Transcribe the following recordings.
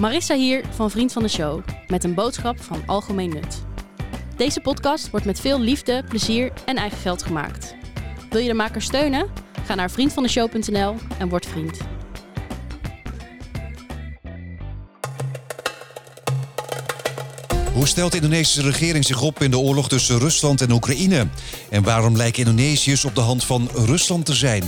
Marissa hier van Vriend van de Show met een boodschap van algemeen nut. Deze podcast wordt met veel liefde, plezier en eigen geld gemaakt. Wil je de maker steunen? Ga naar vriendvandeshow.nl en word vriend. Hoe stelt de Indonesische regering zich op in de oorlog tussen Rusland en Oekraïne? En waarom lijken Indonesiërs op de hand van Rusland te zijn?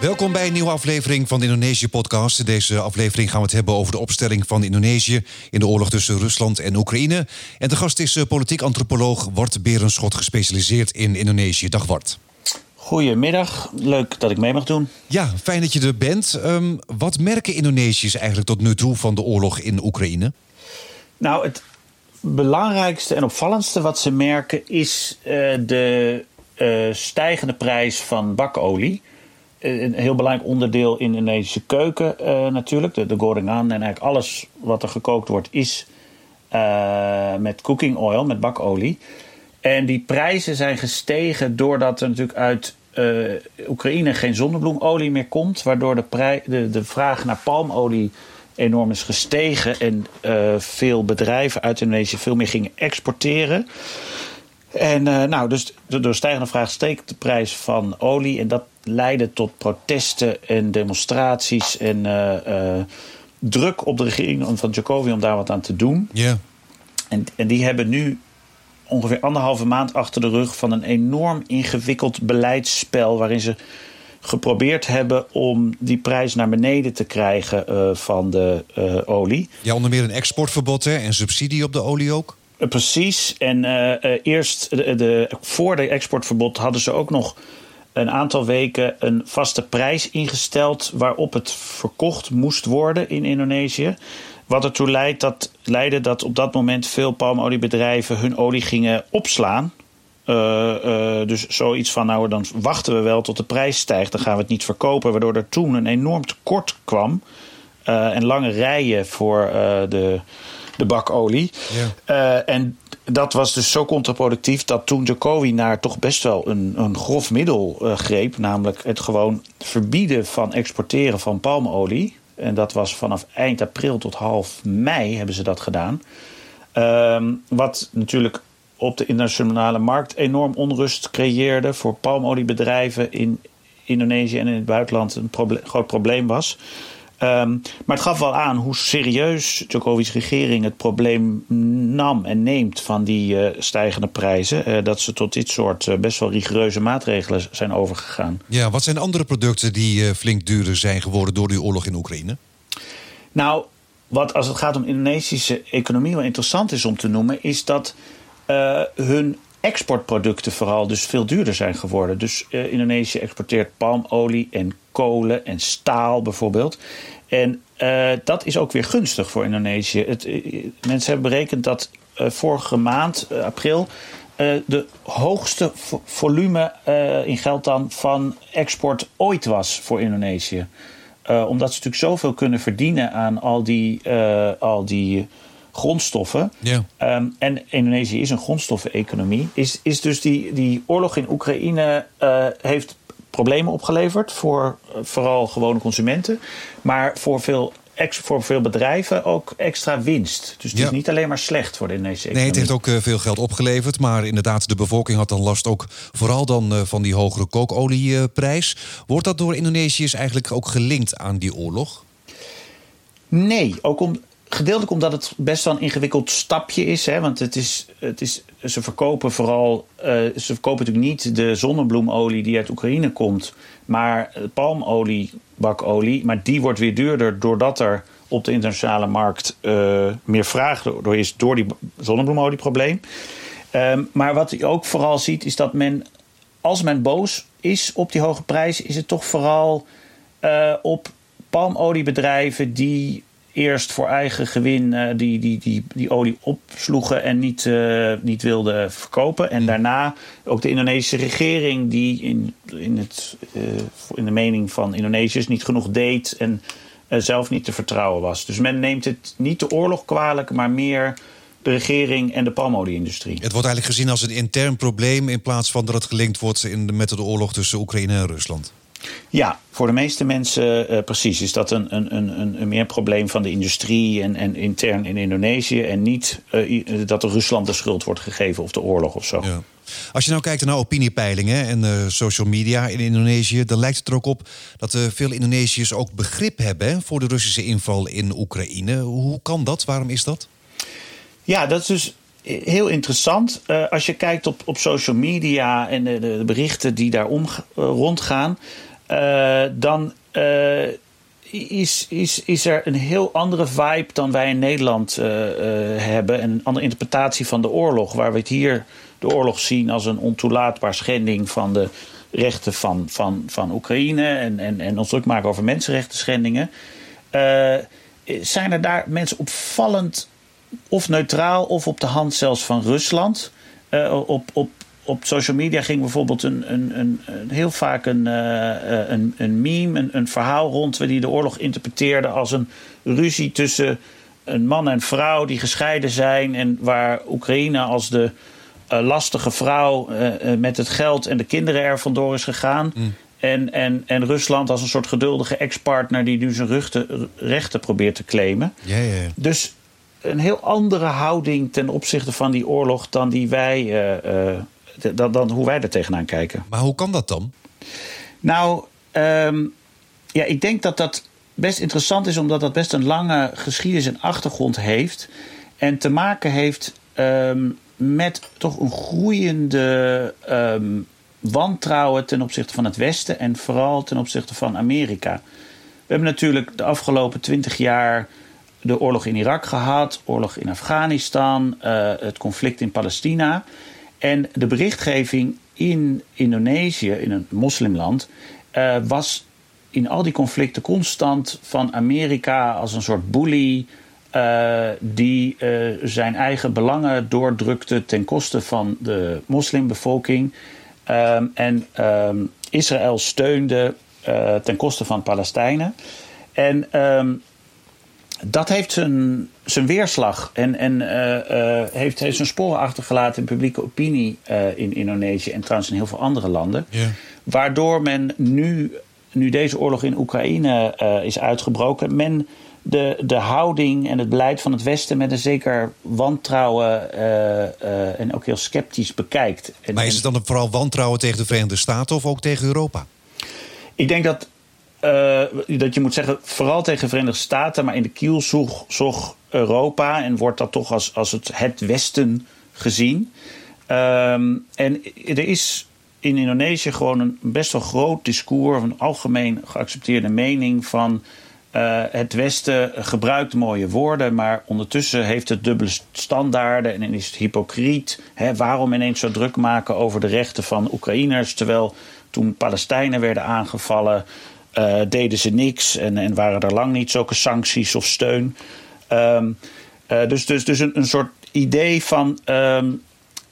Welkom bij een nieuwe aflevering van de Indonesië-podcast. Deze aflevering gaan we het hebben over de opstelling van Indonesië in de oorlog tussen Rusland en Oekraïne. En de gast is eh, politiek antropoloog Wart Berenschot, gespecialiseerd in Indonesië. Dag Wart. Goedemiddag, leuk dat ik mee mag doen. Ja, fijn dat je er bent. Ehm, wat merken Indonesiërs eigenlijk tot nu toe van de oorlog in Oekraïne? Nou, het belangrijkste en opvallendste wat ze merken is uh, de uh, stijgende prijs van bakolie. Uh, een heel belangrijk onderdeel in de Indonesische keuken natuurlijk, de, de gorengan. En eigenlijk alles wat er gekookt wordt is met cooking oil, met bakolie. En die prijzen zijn gestegen doordat er natuurlijk uit Oekraïne geen zonnebloemolie meer komt. Waardoor de, de, de vraag naar palmolie enorm is gestegen. En veel bedrijven uit Indonesië veel meer gingen exporteren. En uh, nou, dus door stijgende vraag steekt de prijs van olie. En dat leidde tot protesten en demonstraties en druk op de regering van Jokowi om daar wat aan te doen. Ja. Yeah. En, en die hebben nu ongeveer anderhalve maand achter de rug van een enorm ingewikkeld beleidsspel. waarin ze geprobeerd hebben om die prijs naar beneden te krijgen uh, van de uh, olie. Ja, onder meer een exportverbod hè? en subsidie op de olie ook? Precies. En eerst de, voor de exportverbod hadden ze ook nog een aantal weken een vaste prijs ingesteld waarop het verkocht moest worden in Indonesië. Wat ertoe leidt dat, leidde dat op dat moment veel palmoliebedrijven hun olie gingen opslaan. Uh, dus zoiets van, nou dan wachten we wel tot de prijs stijgt, dan gaan we het niet verkopen. Waardoor er toen een enorm tekort kwam en lange rijen voor de, de bakolie. Ja. en dat was dus zo contraproductief dat toen Jokowi naar toch best wel een, een grof middel greep. Namelijk het gewoon verbieden van exporteren van palmolie. En dat was vanaf eind april tot half mei hebben ze dat gedaan. Um, wat natuurlijk op de internationale markt enorm onrust creëerde voor palmoliebedrijven in Indonesië en in het buitenland een proble groot probleem was. Um, maar het gaf wel aan hoe serieus Djokovic's regering het probleem nam en neemt van die uh, stijgende prijzen. Uh, dat ze tot dit soort uh, best wel rigoureuze maatregelen zijn overgegaan. Ja, wat zijn andere producten die flink duurder zijn geworden door die oorlog in Oekraïne? Nou, wat als het gaat om Indonesische economie wel interessant is om te noemen, is dat hun exportproducten vooral dus veel duurder zijn geworden. Dus uh, Indonesië exporteert palmolie en kolen en staal bijvoorbeeld. En uh, dat is ook weer gunstig voor Indonesië. Het, uh, mensen hebben berekend dat vorige maand, april, de hoogste vo volume in geld dan van export ooit was voor Indonesië. omdat ze natuurlijk zoveel kunnen verdienen aan al die, al die grondstoffen. Ja. Um, en Indonesië is een grondstoffeneconomie. Is, is dus die, die oorlog in Oekraïne uh, heeft problemen opgeleverd voor uh, vooral gewone consumenten, maar voor veel voor veel bedrijven ook extra winst. Dus het Ja. is niet alleen maar slecht voor de Indonesische Nee, het heeft ook eh, veel geld opgeleverd. Maar inderdaad, de bevolking had dan last ook vooral dan eh, van die hogere kooolieprijs. Wordt dat door Indonesiërs eigenlijk ook gelinkt aan die oorlog? Nee, ook om, gedeeltelijk omdat het best wel een ingewikkeld stapje is. Hè? Want het is, het is, ze verkopen vooral. Uh, ze verkopen natuurlijk niet de zonnebloemolie die uit Oekraïne komt. Maar palmolie, bakolie. Maar die wordt weer duurder doordat er op de internationale markt uh, meer vraag door is. Door die zonnebloemolieprobleem. Um, maar wat je ook vooral ziet is dat men. Als men boos is op die hoge prijs, is het toch vooral op palmoliebedrijven die eerst voor eigen gewin uh, die, die, die, die olie opsloegen en niet, uh, niet wilden verkopen. En daarna ook de Indonesische regering die in, in, het, uh, in de mening van Indonesiërs niet genoeg deed en zelf niet te vertrouwen was. Dus men neemt het niet de oorlog kwalijk, maar meer de regering en de palmolie-industrie. Het wordt eigenlijk gezien als een intern probleem in plaats van dat het gelinkt wordt in de, met de oorlog tussen Oekraïne en Rusland. Ja, voor de meeste mensen uh, precies. Is dat een, een, een, een meer probleem van de industrie en, en intern in Indonesië. En niet uh, dat er Rusland de schuld wordt gegeven of de oorlog of zo. Ja. Als je nou kijkt naar opiniepeilingen en uh, social media in Indonesië, dan lijkt het er ook op dat veel Indonesiërs ook begrip hebben voor de Russische inval in Oekraïne. Hoe kan dat? Waarom is dat? Ja, dat is dus heel interessant. Uh, als je kijkt op, op social media en de, de berichten die daar om, rondgaan, dan is, is, is er een heel andere vibe dan wij in Nederland hebben. En een andere interpretatie van de oorlog, waar we het hier de oorlog zien als een ontoelaatbaar schending van de rechten van, van, van Oekraïne en, en, en ons druk maken over mensenrechten schendingen. Zijn er daar mensen opvallend of neutraal of op de hand zelfs van Rusland? Op, op, op social media ging bijvoorbeeld een, een, een, een heel vaak een, uh, een, een meme, een, een verhaal rond die de oorlog interpreteerde als een ruzie tussen een man en vrouw die gescheiden zijn en waar Oekraïne als de uh, lastige vrouw uh, met het geld en de kinderen er vandoor is gegaan. Mm. En, en, en Rusland als een soort geduldige ex-partner die nu zijn rechten probeert te claimen. Dus een heel andere houding ten opzichte van die oorlog dan, die wij, dan, dan hoe wij er tegenaan kijken. Maar hoe kan dat dan? Nou, um, ja, ik denk dat dat best interessant is, omdat dat best een lange geschiedenis en achtergrond heeft. En te maken heeft um, met toch een groeiende um, wantrouwen ten opzichte van het Westen en vooral ten opzichte van Amerika. We hebben natuurlijk de afgelopen twintig jaar de oorlog in Irak gehad, oorlog in Afghanistan, uh, het conflict in Palestina. En de berichtgeving in Indonesië, in een moslimland, uh, was in al die conflicten constant van Amerika als een soort bully uh, die uh, zijn eigen belangen doordrukte ten koste van de moslimbevolking. Um, en um, Israël steunde ten koste van Palestijnen. En um, dat heeft zijn, zijn weerslag en, en heeft, heeft zijn sporen achtergelaten in publieke opinie in Indonesië en trouwens in heel veel andere landen. Waardoor men nu, nu deze oorlog in Oekraïne is uitgebroken, men de, de houding en het beleid van het Westen met een zeker wantrouwen en ook heel sceptisch bekijkt. En, maar is het dan vooral wantrouwen tegen de Verenigde Staten of ook tegen Europa? Ik denk dat, uh, dat je moet zeggen, vooral tegen de Verenigde Staten, maar in de kiel zocht Europa en wordt dat toch als, als het, het Westen gezien. Um, en er is in Indonesië gewoon een best wel groot discours, een algemeen geaccepteerde mening van uh, het Westen gebruikt mooie woorden, maar ondertussen heeft het dubbele standaarden en is het hypocriet. Hè, waarom ineens zo druk maken over de rechten van Oekraïners, terwijl toen Palestijnen werden aangevallen, uh, deden ze niks en, en, waren er lang niet zulke sancties of steun. Um, uh, dus, dus, dus een, een soort idee van uh,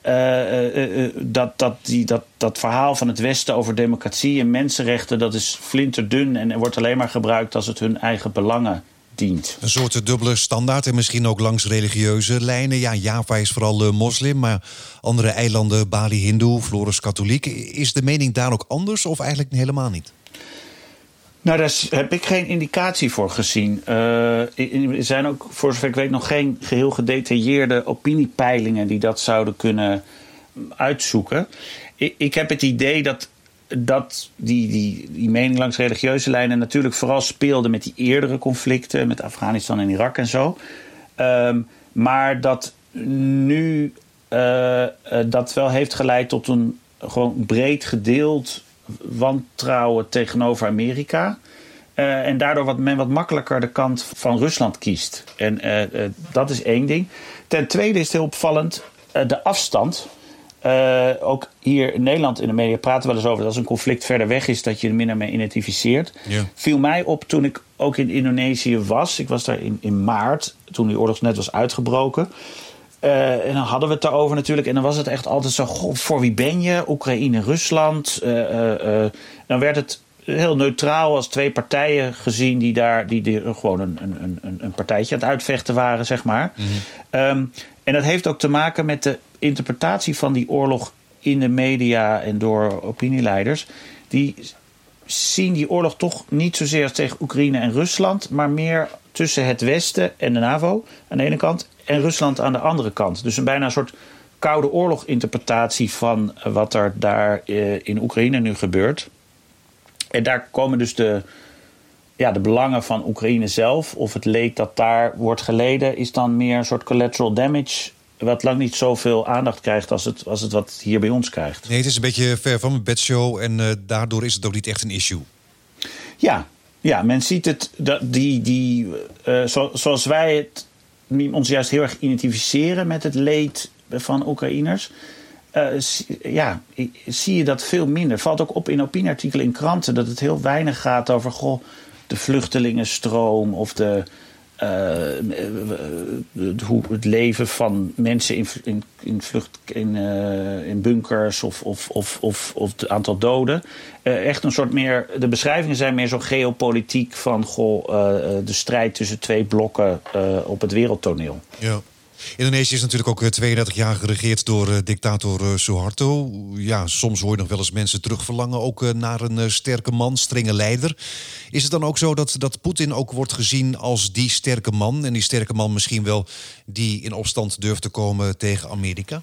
uh, dat, dat, die, dat, dat verhaal van het Westen over democratie en mensenrechten, dat is flinterdun en wordt alleen maar gebruikt als het hun eigen belangen dient. Een soort dubbele standaard en misschien ook langs religieuze lijnen. Ja, Java is vooral moslim, maar andere eilanden, Bali hindoe, Flores katholiek. Is de mening daar ook anders of eigenlijk helemaal niet? Nou, daar heb ik geen indicatie voor gezien. Uh, er zijn ook, voor zover ik weet, nog geen geheel gedetailleerde opiniepeilingen die dat zouden kunnen uitzoeken. Ik, ik heb het idee dat, dat die, die, die mening langs religieuze lijnen natuurlijk vooral speelde met die eerdere conflicten, met Afghanistan en Irak en zo. Um, maar dat nu uh, dat wel heeft geleid tot een gewoon breed gedeeld wantrouwen tegenover Amerika. Uh, en daardoor wat men wat makkelijker de kant van Rusland kiest. En uh, uh, dat is één ding. Ten tweede is het heel opvallend de afstand. ook hier in Nederland in de media praten we wel eens over dat als een conflict verder weg is, dat je er minder mee identificeert. Ja. Viel mij op toen ik ook in Indonesië was. Ik was daar in, in maart, toen die oorlog net was uitgebroken. Uh, en dan hadden we het daarover natuurlijk. En dan was het echt altijd zo: voor wie ben je? Oekraïne, Rusland. Uh, uh, dan werd het heel neutraal als twee partijen gezien die daar die, die gewoon een, een, een, een partijtje aan het uitvechten waren, zeg maar. Mm -hmm. um, en dat heeft ook te maken met de interpretatie van die oorlog in de media en door opinieleiders. Die zien die oorlog toch niet zozeer tegen Oekraïne en Rusland, maar meer tussen het Westen en de NAVO aan de ene kant en Rusland aan de andere kant. Dus een bijna een soort koude oorlog-interpretatie van wat er daar eh, in Oekraïne nu gebeurt. En daar komen dus de, ja, de belangen van Oekraïne zelf, of het leed dat daar wordt geleden, is dan meer een soort collateral damage wat lang niet zoveel aandacht krijgt als het, als het wat hier bij ons krijgt. Nee, het is een beetje ver van mijn bedshow en uh, daardoor is het ook niet echt een issue. Ja, ja men ziet het, dat die, die, uh, zo, zoals wij het, ons juist heel erg identificeren met het leed van Oekraïners. Uh, ja, zie je dat veel minder. Valt ook op in opinieartikelen in kranten dat het heel weinig gaat over goh, de vluchtelingenstroom of de, uh, hoe het leven van mensen in, in, in vlucht in, uh, in bunkers of, of, of, of, of het aantal doden. Echt een soort meer. De beschrijvingen zijn meer zo geopolitiek van goh, de strijd tussen twee blokken op het wereldtoneel. Ja. Indonesië is natuurlijk ook 32 jaar geregeerd door uh, dictator uh, Suharto. Ja, soms hoor je nog wel eens mensen terugverlangen ook naar een sterke man, strenge leider. Is het dan ook zo dat, dat Poetin ook wordt gezien als die sterke man? En die sterke man misschien wel die in opstand durft te komen tegen Amerika?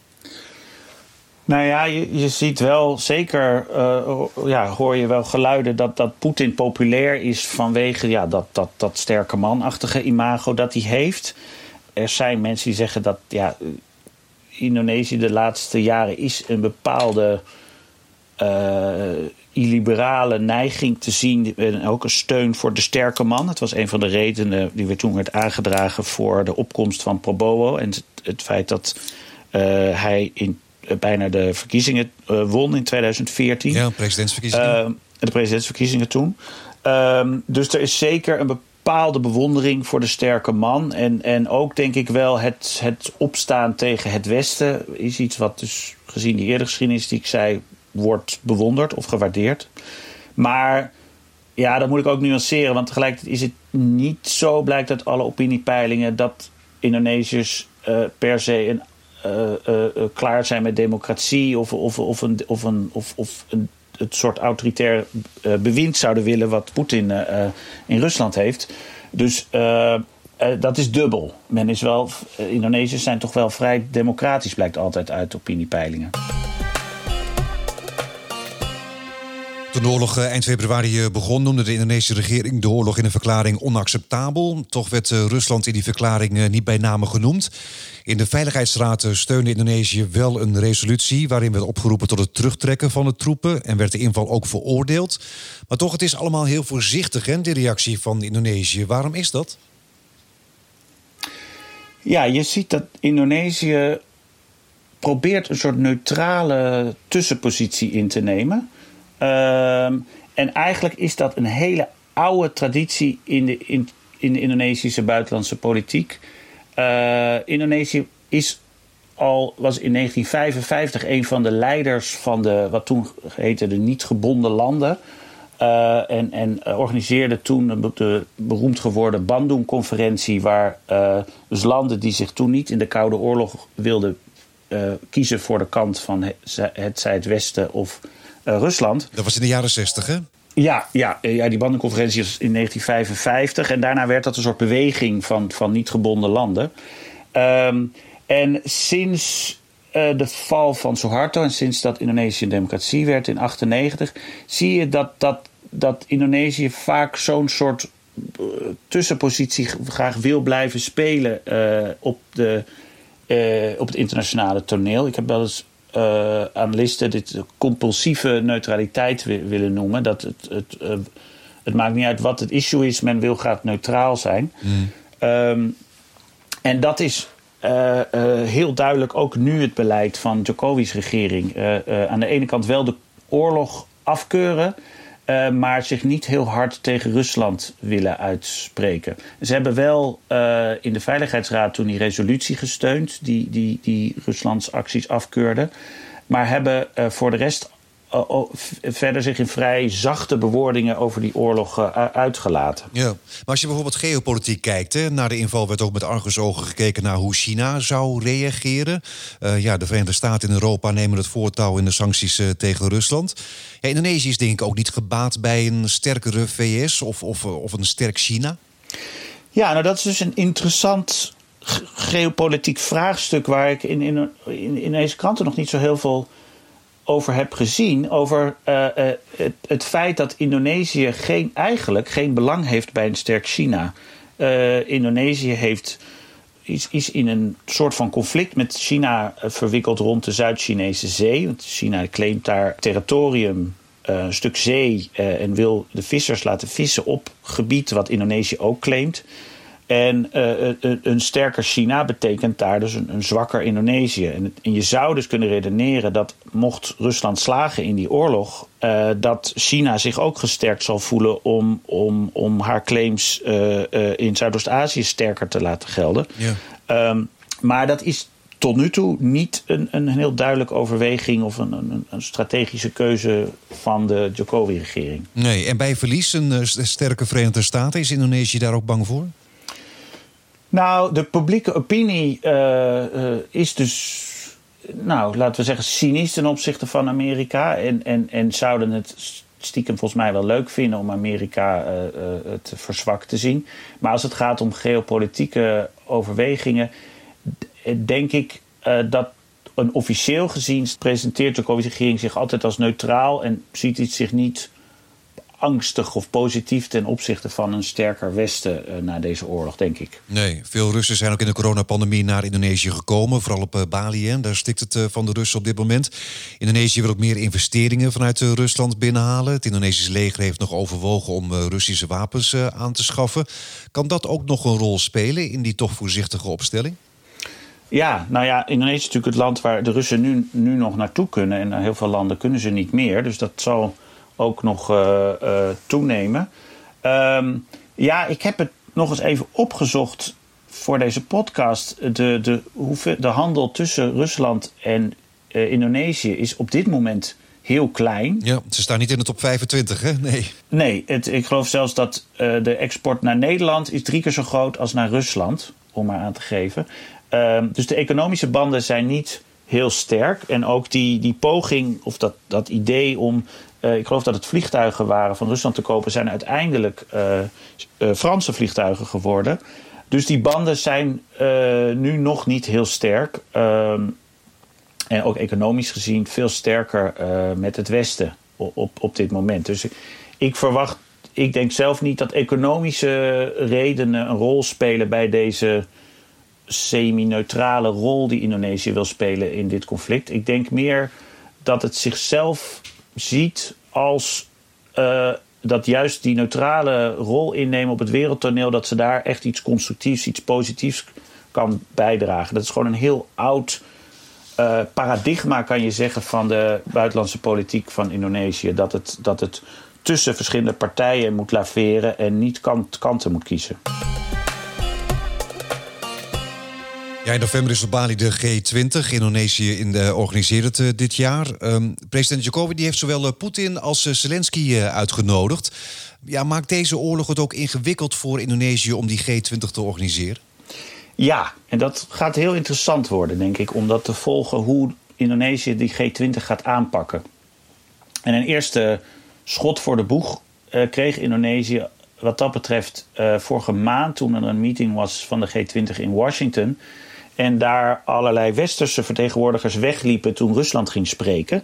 Nou ja, je, je ziet wel zeker, ja, hoor je wel geluiden dat, dat Poetin populair is vanwege ja, dat, dat, dat sterke manachtige imago dat hij heeft er zijn mensen die zeggen dat ja, Indonesië de laatste jaren is een bepaalde uh, illiberale neiging te zien. En ook een steun voor de sterke man. Het was een van de redenen die we toen werd aangedragen voor de opkomst van Probowo. En het, het feit dat uh, hij in uh, bijna de verkiezingen won in 2014. Ja, presidentsverkiezingen. de presidentsverkiezingen toen. Ehm, dus er is zeker een bepaalde bepaalde bewondering voor de sterke man. En, en ook denk ik wel het, het opstaan tegen het Westen is iets wat dus gezien die eerdere geschiedenis die ik zei, wordt bewonderd of gewaardeerd. Maar ja, dat moet ik ook nuanceren, want tegelijkertijd is het niet zo, blijkt uit alle opiniepeilingen, dat Indonesiërs uh, per se een, uh, uh, klaar zijn met democratie of, of, of, een, of, een, of, of een het soort autoritair uh, bewind zouden willen wat Poetin uh, in Rusland heeft. Dus dat is dubbel. Men is wel, Indonesiërs zijn toch wel vrij democratisch, blijkt altijd uit opiniepeilingen. Toen de oorlog eind februari begon, noemde de Indonesische regering de oorlog in een verklaring onacceptabel. Toch werd Rusland in die verklaring niet bij name genoemd. In de Veiligheidsraad steunde Indonesië wel een resolutie waarin werd opgeroepen tot het terugtrekken van de troepen en werd de inval ook veroordeeld. Maar toch, het is allemaal heel voorzichtig, hè, de reactie van Indonesië. Waarom is dat? Ja, je ziet dat Indonesië probeert een soort neutrale tussenpositie in te nemen. Ehm, en eigenlijk is dat een hele oude traditie in de, in, in de Indonesische buitenlandse politiek. Uh, Indonesië is al, was in 1955 een van de leiders van de, wat toen heette de niet gebonden landen. Uh, en, en organiseerde toen de, beroemd geworden Bandung-conferentie, waar dus landen die zich toen niet in de Koude Oorlog wilden kiezen voor de kant van het, het, zij het Westen of Rusland. Dat was in de jaren 60, hè? Ja, ja, ja, die bandenconferentie is in 1955. En daarna werd dat een soort beweging van, van niet gebonden landen. Um, en sinds uh, de val van Suharto en sinds dat Indonesië een democratie werd in 1998, zie je dat, dat, dat Indonesië vaak zo'n soort uh, tussenpositie graag wil blijven spelen uh, op, de, op het internationale toneel. Ik heb wel eens uh, analisten dit compulsieve neutraliteit willen noemen. Dat het, het, uh, het maakt niet uit wat het issue is, men wil graag neutraal zijn. Mm. Um, en dat is uh, heel duidelijk ook nu het beleid van Djokovic's regering. aan de ene kant wel de oorlog afkeuren. Uh, maar zich niet heel hard tegen Rusland willen uitspreken. Ze hebben wel uh, in de Veiligheidsraad toen die resolutie gesteund, die, die, die Ruslands acties afkeurde. Maar hebben uh, voor de rest verder zich in vrij zachte bewoordingen over die oorlog uitgelaten. Ja, maar als je bijvoorbeeld geopolitiek kijkt, hè, naar de inval werd ook met argusogen gekeken naar hoe China zou reageren. ja, de Verenigde Staten in Europa nemen het voortouw in de sancties tegen Rusland. Ja, Indonesië is denk ik ook niet gebaat bij een sterkere VS of, of, of een sterk China. Ja, nou dat is dus een interessant geopolitiek vraagstuk waar ik in, in, in, in deze kranten nog niet zo heel veel over heb gezien. Over uh, uh, het, feit dat Indonesië geen, eigenlijk geen belang heeft bij een sterk China. Uh, Indonesië heeft, is, is in een soort van conflict met China verwikkeld rond de Zuid-Chinese zee. Want China claimt daar territorium een stuk zee en wil de vissers laten vissen op gebied wat Indonesië ook claimt. En uh, een sterker China betekent daar dus een, een zwakker Indonesië. En, en, je zou dus kunnen redeneren dat mocht Rusland slagen in die oorlog, uh, dat China zich ook gesterkt zal voelen om, om, om haar claims uh, in Zuidoost-Azië sterker te laten gelden. Ja. Um, maar dat is tot nu toe niet een, een heel duidelijke overweging of een, een, een strategische keuze van de Jokowi-regering. Nee, en bij verlies een sterke Verenigde Staten, is Indonesië daar ook bang voor? Nou, de publieke opinie uh, uh, is dus, nou, laten we zeggen, cynisch ten opzichte van Amerika. En, en, en zouden het stiekem volgens mij wel leuk vinden om Amerika het verzwakt te zien. Maar als het gaat om geopolitieke overwegingen, denk ik dat een officieel gezien presenteert de regering zich altijd als neutraal en ziet het zich niet angstig of positief ten opzichte van een sterker Westen uh, na deze oorlog, denk ik. Nee, veel Russen zijn ook in de coronapandemie naar Indonesië gekomen, vooral op uh, Bali. Hè. Daar stikt het uh, van de Russen op dit moment. Indonesië wil ook meer investeringen vanuit Rusland binnenhalen. Het Indonesische leger heeft nog overwogen om Russische wapens aan te schaffen. Kan dat ook nog een rol spelen in die toch voorzichtige opstelling? Ja, nou ja, Indonesië is natuurlijk het land waar de Russen nu, nu nog naartoe kunnen. En heel veel landen kunnen ze niet meer. Dus dat zal ook nog uh, uh, toenemen. Um, ja, ik heb het nog eens even opgezocht voor deze podcast. De, de, hoeveel, de handel tussen Rusland en uh, Indonesië is op dit moment heel klein. Ja, ze staan niet in de top 25, hè? Nee. Nee, het, ik geloof zelfs dat de export naar Nederland is drie keer zo groot als naar Rusland, om maar aan te geven. Ehm, dus de economische banden zijn niet heel sterk. En ook die, die poging, of dat, dat idee om uh, ik geloof dat het vliegtuigen waren van Rusland te kopen, zijn uiteindelijk uh, uh, Franse vliegtuigen geworden. Dus die banden zijn nu nog niet heel sterk. Ehm, en ook economisch gezien veel sterker met het Westen op, op dit moment. Dus ik verwacht, ik denk zelf niet dat economische redenen een rol spelen bij deze semi-neutrale rol die Indonesië wil spelen in dit conflict. Ik denk meer dat het zichzelf ziet als uh, dat juist die neutrale rol innemen op het wereldtoneel, dat ze daar echt iets constructiefs, iets positiefs kan bijdragen. Dat is gewoon een heel oud uh, paradigma, kan je zeggen, van de buitenlandse politiek van Indonesië. Dat het, dat het tussen verschillende partijen moet laveren en niet kant, kanten moet kiezen. Ja, in november is op Bali de G20. Indonesië in de, organiseert het uh, dit jaar. Um, president Jokowi die heeft zowel uh, Poetin als uh, Zelensky uitgenodigd. Ja, maakt deze oorlog het ook ingewikkeld voor Indonesië om die G20 te organiseren? Ja, en dat gaat heel interessant worden, denk ik, om dat te volgen hoe Indonesië die G20 gaat aanpakken. En een eerste schot voor de boeg kreeg Indonesië wat dat betreft vorige maand toen er een meeting was van de G20 in Washington. En daar allerlei westerse vertegenwoordigers wegliepen toen Rusland ging spreken.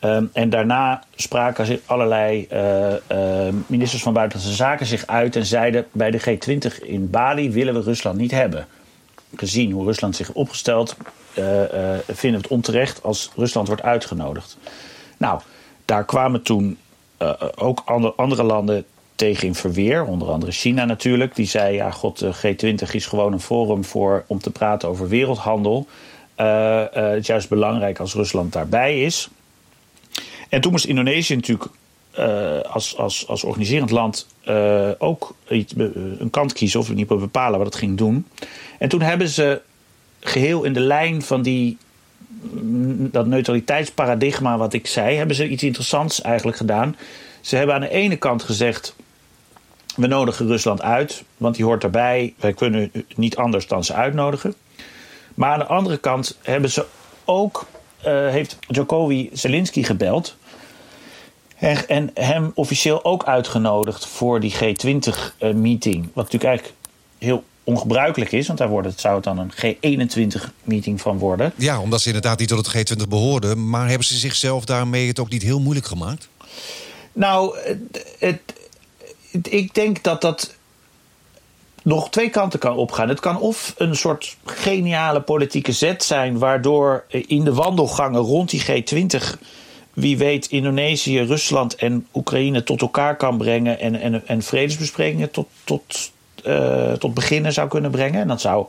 Um, en daarna spraken allerlei uh, uh, ministers van Buitenlandse Zaken zich uit en zeiden: bij de G20 in Bali willen we Rusland niet hebben. Gezien hoe Rusland zich opgesteld, uh, vinden we het onterecht als Rusland wordt uitgenodigd. Nou, daar kwamen toen ook andere, andere landen tegen in verweer. Onder andere China natuurlijk. Die zei, ja god, de G20 is gewoon een forum voor, om te praten over wereldhandel. Uh, uh, het is juist belangrijk als Rusland daarbij is. En toen moest Indonesië natuurlijk als, als, als organiserend land ook een kant kiezen of in ieder bepalen wat het ging doen. En toen hebben ze geheel in de lijn van die dat neutraliteitsparadigma wat ik zei, hebben ze iets interessants eigenlijk gedaan. Ze hebben aan de ene kant gezegd: we nodigen Rusland uit, want die hoort erbij. Wij kunnen niet anders dan ze uitnodigen. Maar aan de andere kant hebben ze ook, uh, heeft Jokowi Zelensky gebeld. En, en, hem officieel ook uitgenodigd voor die G20-meeting. Wat natuurlijk eigenlijk heel ongebruikelijk is, want daar wordt het, zou het dan een G21-meeting van worden. Ja, omdat ze inderdaad niet tot het G20 behoorden. Maar hebben ze zichzelf daarmee het ook niet heel moeilijk gemaakt? Nou, het, ik denk dat dat nog twee kanten kan opgaan. Het kan of een soort geniale politieke zet zijn, waardoor in de wandelgangen rond die G20 wie weet Indonesië, Rusland en Oekraïne tot elkaar kan brengen en, en, en vredesbesprekingen tot, tot, uh, tot beginnen zou kunnen brengen. En dat zou.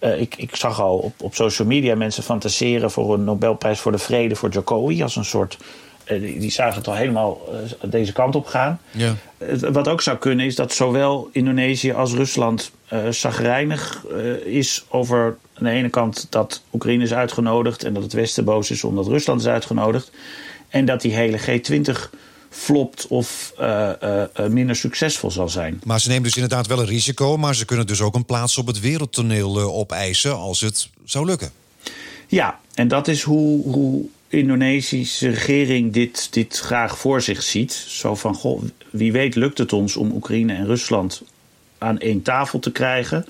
Uh, ik, ik zag al op, op social media mensen fantaseren voor een Nobelprijs voor de Vrede voor Jokowi. Als een soort eh, die zagen het al helemaal eh, deze kant op gaan. Ja. wat ook zou kunnen is dat zowel Indonesië als Rusland uh, zagrijnig is over aan de ene kant dat Oekraïne is uitgenodigd en dat het Westen boos is omdat Rusland is uitgenodigd. En dat die hele G20 flopt of minder succesvol zal zijn. Maar ze nemen dus inderdaad wel een risico, maar ze kunnen dus ook een plaats op het wereldtoneel opeisen als het zou lukken. Ja, en dat is hoe, hoe Indonesische regering dit, dit graag voor zich ziet. Zo van, goh, wie weet lukt het ons om Oekraïne en Rusland aan één tafel te krijgen.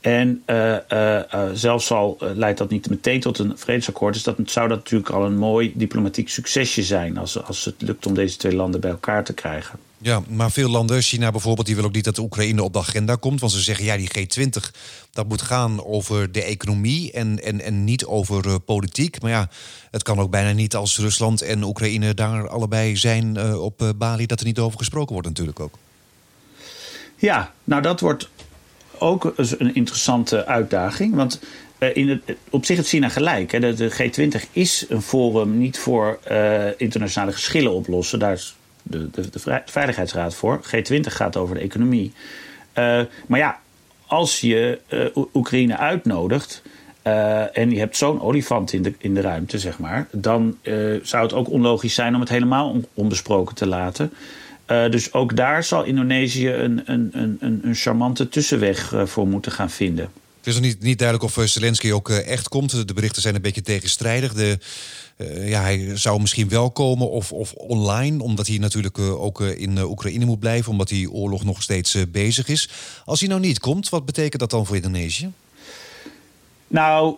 En uh, uh, zelfs al leidt dat niet meteen tot een vredesakkoord, dus dat zou dat natuurlijk al een mooi diplomatiek succesje zijn als, als het lukt om deze twee landen bij elkaar te krijgen. Ja, maar veel landen, China bijvoorbeeld, die wil ook niet dat de Oekraïne op de agenda komt. Want ze zeggen, ja, die G20, dat moet gaan over de economie en, en, en niet over uh, politiek. Maar ja, het kan ook bijna niet als Rusland en Oekraïne daar allebei zijn uh, op uh, Bali... dat er niet over gesproken wordt natuurlijk ook. Ja, nou dat wordt ook een interessante uitdaging. Want in het, op zich het China gelijk. Hè. De, de, G20 is een forum niet voor internationale geschillen oplossen. Daar is de, de, de Veiligheidsraad voor. G20 gaat over de economie. Uh, maar ja, als je uh, Oekraïne uitnodigt. Uh, en je hebt zo'n olifant in de, in de ruimte, zeg maar. Dan zou het ook onlogisch zijn om het helemaal onbesproken te laten. dus ook daar zal Indonesië een, een, een, een charmante tussenweg voor moeten gaan vinden. Het is nog niet, niet duidelijk of Zelensky ook echt komt. De berichten zijn een beetje tegenstrijdig. De, uh, ja, hij zou misschien wel komen of, of online, omdat hij natuurlijk uh, ook uh, in Oekraïne moet blijven, omdat die oorlog nog steeds bezig is. Als hij nou niet komt, wat betekent dat dan voor Indonesië? Nou,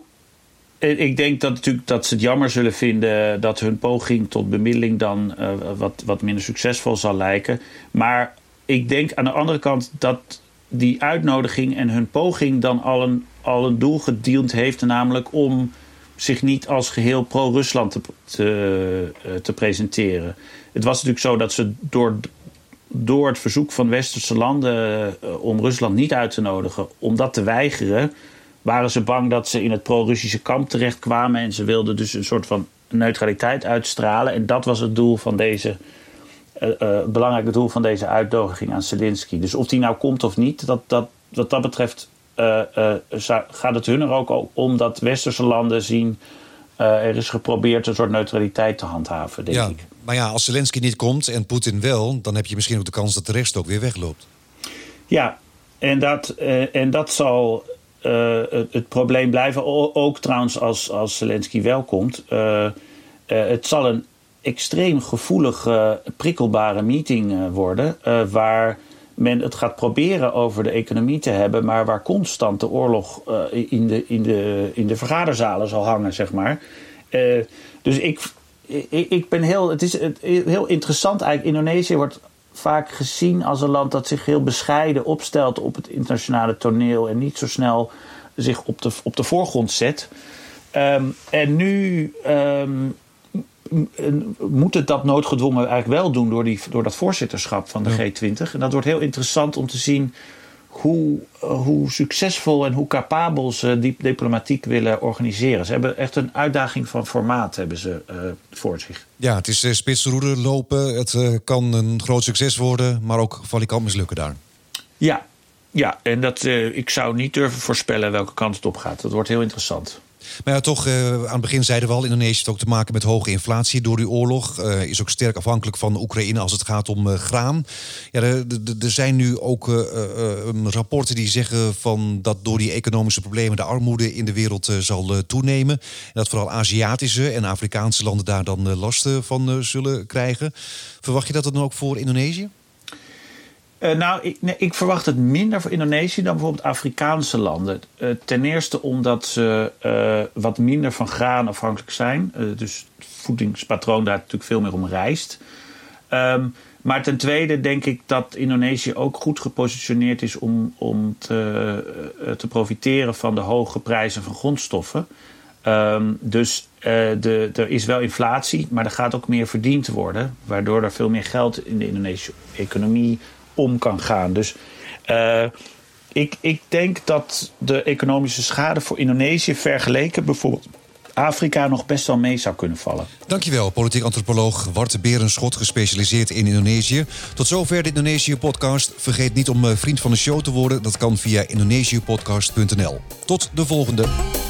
ik denk dat, natuurlijk, dat ze het jammer zullen vinden dat hun poging tot bemiddeling dan wat, wat minder succesvol zal lijken. Maar ik denk aan de andere kant dat die uitnodiging en hun poging dan al een, al een doel gediend heeft, namelijk om zich niet als geheel pro-Rusland te, te, eh, te, presenteren. Het was natuurlijk zo dat ze door, door het verzoek van westerse landen eh, om Rusland niet uit te nodigen, om dat te weigeren, waren ze bang dat ze in het pro-Russische kamp terechtkwamen. En ze wilden dus een soort van neutraliteit uitstralen. En dat was het doel van deze. Uh, belangrijke doel van deze uitnodiging aan Zelensky. Dus of die nou komt of niet, dat, dat, wat dat betreft gaat het hun er ook om dat westerse landen zien. Uh, er is geprobeerd een soort neutraliteit te handhaven, denk ja, ik. Maar ja, als Zelensky niet komt en Poetin wel, dan heb je misschien ook de kans dat de rest ook weer wegloopt. Ja, en dat, en dat zal het, het, probleem blijven. Ook trouwens als, als Zelensky wel komt. het zal een extreem gevoelige, prikkelbare meeting worden. waar men het gaat proberen over de economie te hebben, maar waar constant de oorlog uh, in, de, in, de, in de vergaderzalen zal hangen, zeg maar. Uh, dus ik, ik, ik, ben heel. Het is heel interessant eigenlijk. Indonesië wordt vaak gezien als een land dat zich heel bescheiden opstelt op het internationale toneel en niet zo snel zich op de, op de voorgrond zet. Um, en nu um, moet het dat noodgedwongen eigenlijk wel doen door, die, door dat voorzitterschap van de G20. En dat wordt heel interessant om te zien hoe, hoe succesvol en hoe capabel ze die diplomatiek willen organiseren. Ze hebben echt een uitdaging van formaat hebben ze, uh, voor zich. Ja, het is uh, spitsroeder lopen. Het uh, kan een groot succes worden, maar ook valikant mislukken daar. Ja, ja en dat, ik zou niet durven voorspellen welke kant het op gaat. Dat wordt heel interessant. Maar ja, toch, aan het begin zeiden we al, Indonesië heeft ook te maken met hoge inflatie door die oorlog. is ook sterk afhankelijk van Oekraïne als het gaat om graan. Ja, er, zijn nu ook rapporten die zeggen van dat door die economische problemen de armoede in de wereld zal toenemen. En dat vooral Aziatische en Afrikaanse landen daar dan lasten van zullen krijgen. Verwacht je dat dan ook voor Indonesië? Uh, nou, ik, ik, verwacht het minder voor Indonesië dan bijvoorbeeld Afrikaanse landen. Uh, ten eerste omdat ze uh, wat minder van graan afhankelijk zijn. dus het voedingspatroon daar natuurlijk veel meer om rijst. Um, maar ten tweede denk ik dat Indonesië ook goed gepositioneerd is om, om te, te profiteren van de hoge prijzen van grondstoffen. Um, dus de, er is wel inflatie, maar er gaat ook meer verdiend worden. Waardoor er veel meer geld in de Indonesische economie om kan gaan. Dus uh, ik, ik denk dat de economische schade voor Indonesië vergeleken bijvoorbeeld Afrika nog best wel mee zou kunnen vallen. Dankjewel, politiek antropoloog Wart Berenschot, gespecialiseerd in Indonesië. Tot zover de Indonesië-podcast. Vergeet niet om eh, vriend van de show te worden. Dat kan via indonesiëpodcast.nl. Tot de volgende.